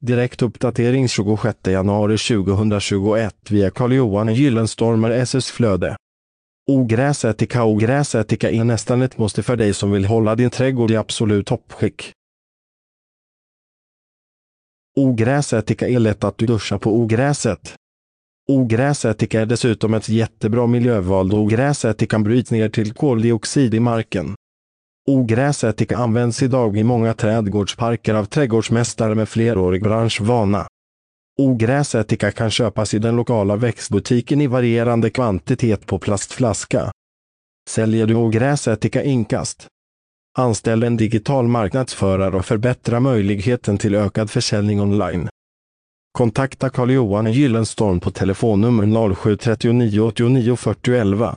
Direkt uppdatering 26 januari 2021 via Carl-Johan Gyllenstormer SS Flöde. Ogräsätika Ogräsätika är nästan ett måste för dig som vill hålla din trädgård i absolut toppskick. Ogräsätika är lätt att duscha på ogräset. Ogräsätika är dessutom ett jättebra miljöval då ogräsätikan bryts ner till koldioxid i marken. Ogräsättika används idag i många trädgårdsparker av trädgårdsmästare med flerårig branschvana. Ogräsättika kan köpas i den lokala växtbutiken i varierande kvantitet på plastflaska. Säljer du ogräsättika inkast? Anställ en digital marknadsförare och förbättra möjligheten till ökad försäljning online. Kontakta Carl-Johan Gyllenstorm på telefonnummer 0739 89 40 11.